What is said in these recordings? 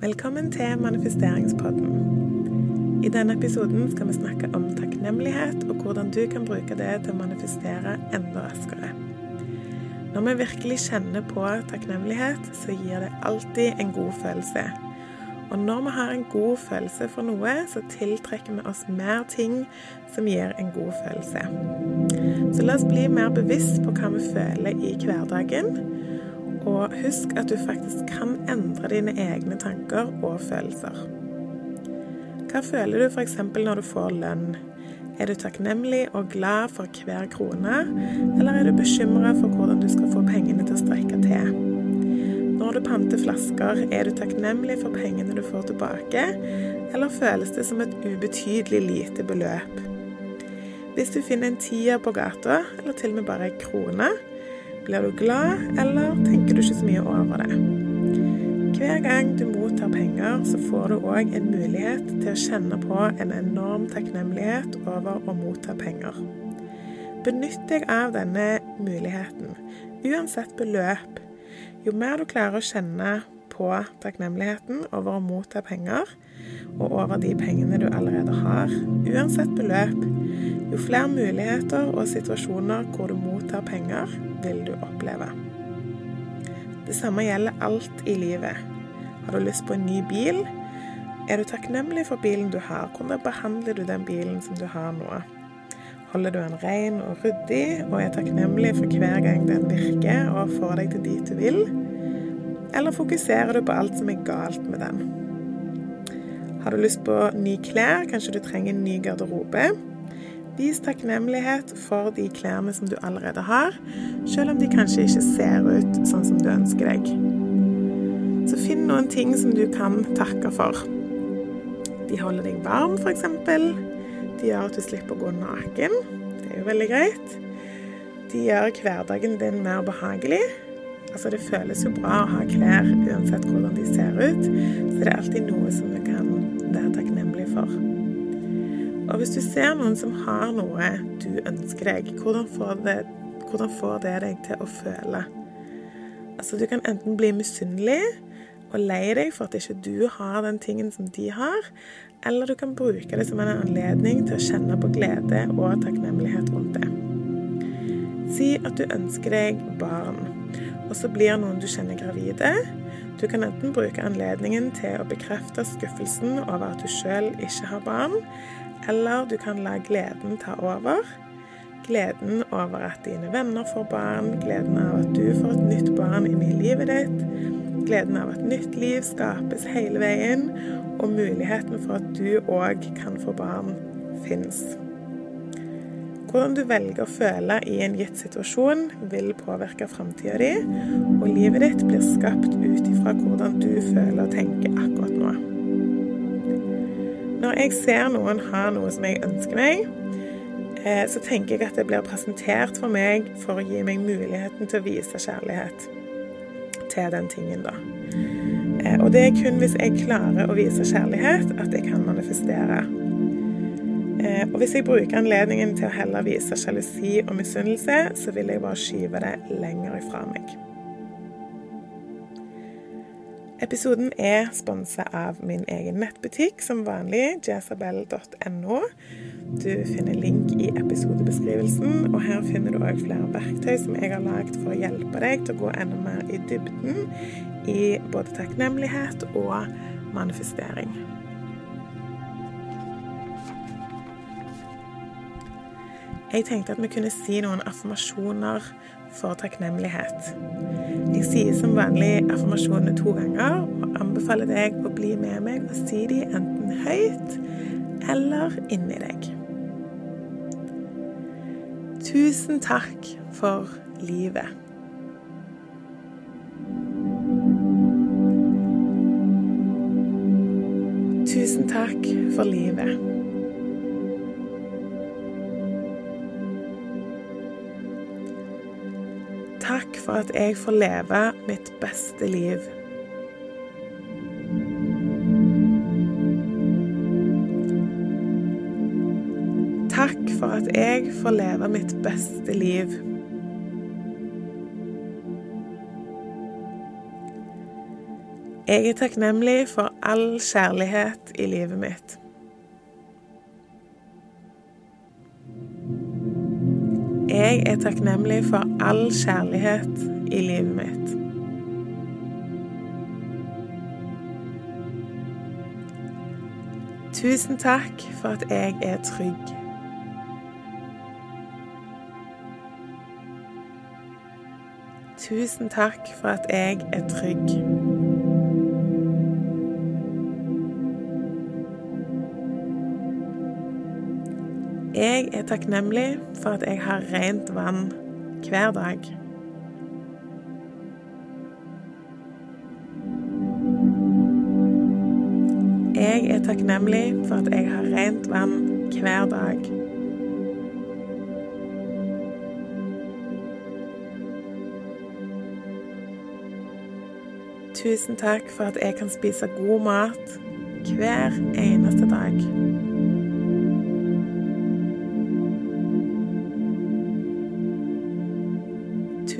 Velkommen til manifesteringspodden. I denne episoden skal vi snakke om takknemlighet, og hvordan du kan bruke det til å manifestere enda raskere. Når vi virkelig kjenner på takknemlighet, så gir det alltid en god følelse. Og når vi har en god følelse for noe, så tiltrekker vi oss mer ting som gir en god følelse. Så la oss bli mer bevisst på hva vi føler i hverdagen. Og husk at du faktisk kan endre dine egne tanker og følelser. Hva føler du f.eks. når du får lønn? Er du takknemlig og glad for hver krone, eller er du bekymra for hvordan du skal få pengene til å strekke til? Når du panter flasker, er du takknemlig for pengene du får tilbake, eller føles det som et ubetydelig lite beløp? Hvis du finner en tier på gata, eller til og med bare en krone, blir du glad, eller tenker du ikke så mye over det? Hver gang du mottar penger, så får du òg en mulighet til å kjenne på en enorm takknemlighet over å motta penger. Benytt deg av denne muligheten, uansett beløp. Jo mer du klarer å kjenne på takknemligheten over å motta penger, og over de pengene du allerede har, uansett beløp, jo flere muligheter og situasjoner hvor du mottar penger, vil du oppleve. Det samme gjelder alt i livet. Har du lyst på en ny bil? Er du takknemlig for bilen du har? Hvordan behandler du den bilen som du har nå? Holder du den ren og ryddig, og er takknemlig for hver gang den virker og får deg til dit du vil? Eller fokuserer du på alt som er galt med den? Har du lyst på nye klær? Kanskje du trenger en ny garderobe? Vis takknemlighet for de klærne som du allerede har, selv om de kanskje ikke ser ut sånn som du ønsker deg. Så finn noen ting som du kan takke for. De holder deg varm, f.eks. De gjør at du slipper å gå naken. Det er jo veldig greit. De gjør hverdagen din mer behagelig. Altså, det føles jo bra å ha klær uansett hvordan de ser ut, så det er alltid noe som vi kan være takknemlige for. Og hvis du ser noen som har noe du ønsker deg, hvordan får det, hvordan får det deg til å føle? Altså, du kan enten bli misunnelig og lei deg for at ikke du har den tingen som de har, eller du kan bruke det som en anledning til å kjenne på glede og takknemlighet rundt det. Si at du ønsker deg barn, og så blir noen du kjenner gravide. Du kan enten bruke anledningen til å bekrefte skuffelsen over at du sjøl ikke har barn, eller du kan la gleden ta over. Gleden over at dine venner får barn, gleden av at du får et nytt barn inn i livet ditt, gleden av at nytt liv skapes hele veien, og muligheten for at du òg kan få barn, fins. Hvordan du velger å føle i en gitt situasjon, vil påvirke framtida di, og livet ditt blir skapt ut ifra hvordan du føler og tenker akkurat. Når jeg ser noen har noe som jeg ønsker meg, så tenker jeg at det blir presentert for meg for å gi meg muligheten til å vise kjærlighet til den tingen, da. Og det er kun hvis jeg klarer å vise kjærlighet, at jeg kan manifestere. Og hvis jeg bruker anledningen til å heller vise sjalusi og misunnelse, så vil jeg bare skyve det lenger ifra meg. Episoden er sponsa av min egen nettbutikk, som vanlig, jazabell.no. Du finner link i episodebeskrivelsen, og her finner du òg flere verktøy som jeg har lagd for å hjelpe deg til å gå enda mer i dybden i både takknemlighet og manifestering. Jeg tenkte at vi kunne si noen affirmasjoner for takknemlighet. Jeg sier som vanlig affirmasjonene to ganger, og anbefaler deg å bli med meg og si de enten høyt eller inni deg. Tusen takk for livet. Tusen takk for livet. Takk for at jeg får leve mitt beste liv. Takk for at jeg får leve mitt beste liv. Jeg er takknemlig for all kjærlighet i livet mitt. Jeg er takknemlig for all kjærlighet i livet mitt. Tusen takk for at jeg er trygg. Tusen takk for at jeg er trygg. Jeg er takknemlig for at jeg har rent vann hver dag. Jeg er takknemlig for at jeg har rent vann hver dag. Tusen takk for at jeg kan spise god mat hver eneste dag.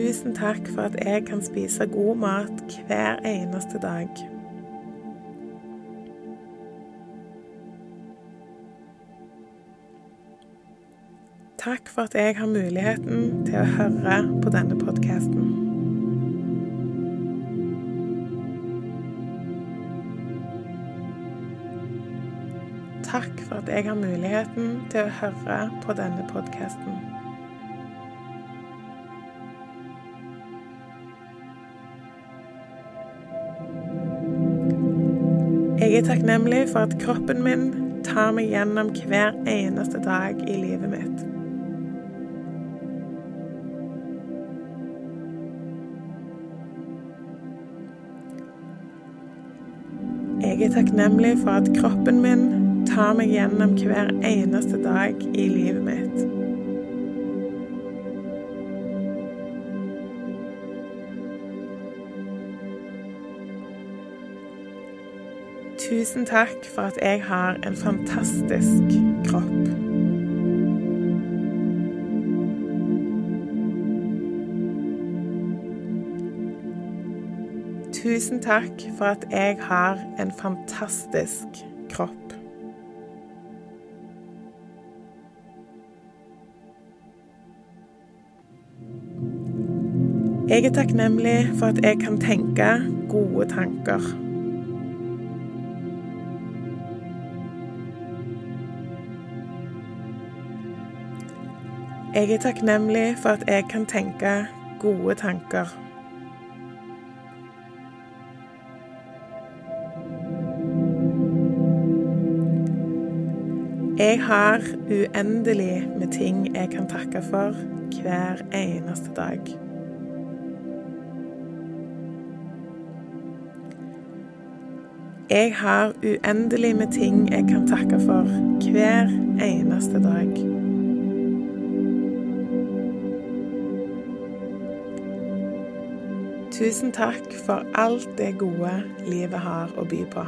Tusen takk for at jeg kan spise god mat hver eneste dag. Takk for at jeg har muligheten til å høre på denne podkasten. Takk for at jeg har muligheten til å høre på denne podkasten. Jeg er takknemlig for at kroppen min tar meg gjennom hver eneste dag i livet mitt. Jeg er takknemlig for at kroppen min tar meg gjennom hver eneste dag i livet mitt. Tusen takk for at jeg har en fantastisk kropp. Tusen takk for at jeg har en fantastisk kropp. Jeg er takknemlig for at jeg kan tenke gode tanker. Jeg er takknemlig for at jeg kan tenke gode tanker. Jeg har uendelig med ting jeg kan takke for hver eneste dag. Jeg har uendelig med ting jeg kan takke for hver eneste dag. Tusen takk for alt det gode livet har å by på.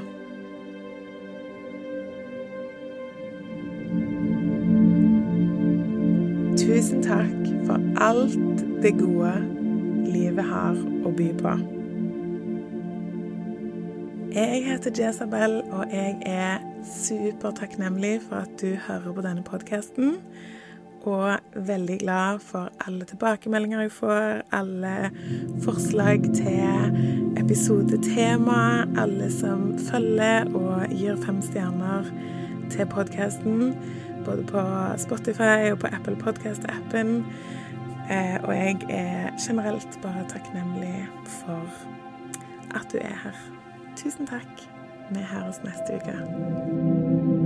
Tusen takk for alt det gode livet har å by på. Jeg heter Jezabel, og jeg er supertakknemlig for at du hører på denne podkasten. Og veldig glad for alle tilbakemeldinger jeg får, alle forslag til episodetema, alle som følger og gir fem stjerner til podkasten både på Spotify og på Apple Podcast-appen. Eh, og jeg er generelt bare takknemlig for at du er her. Tusen takk. Vi høres neste uke.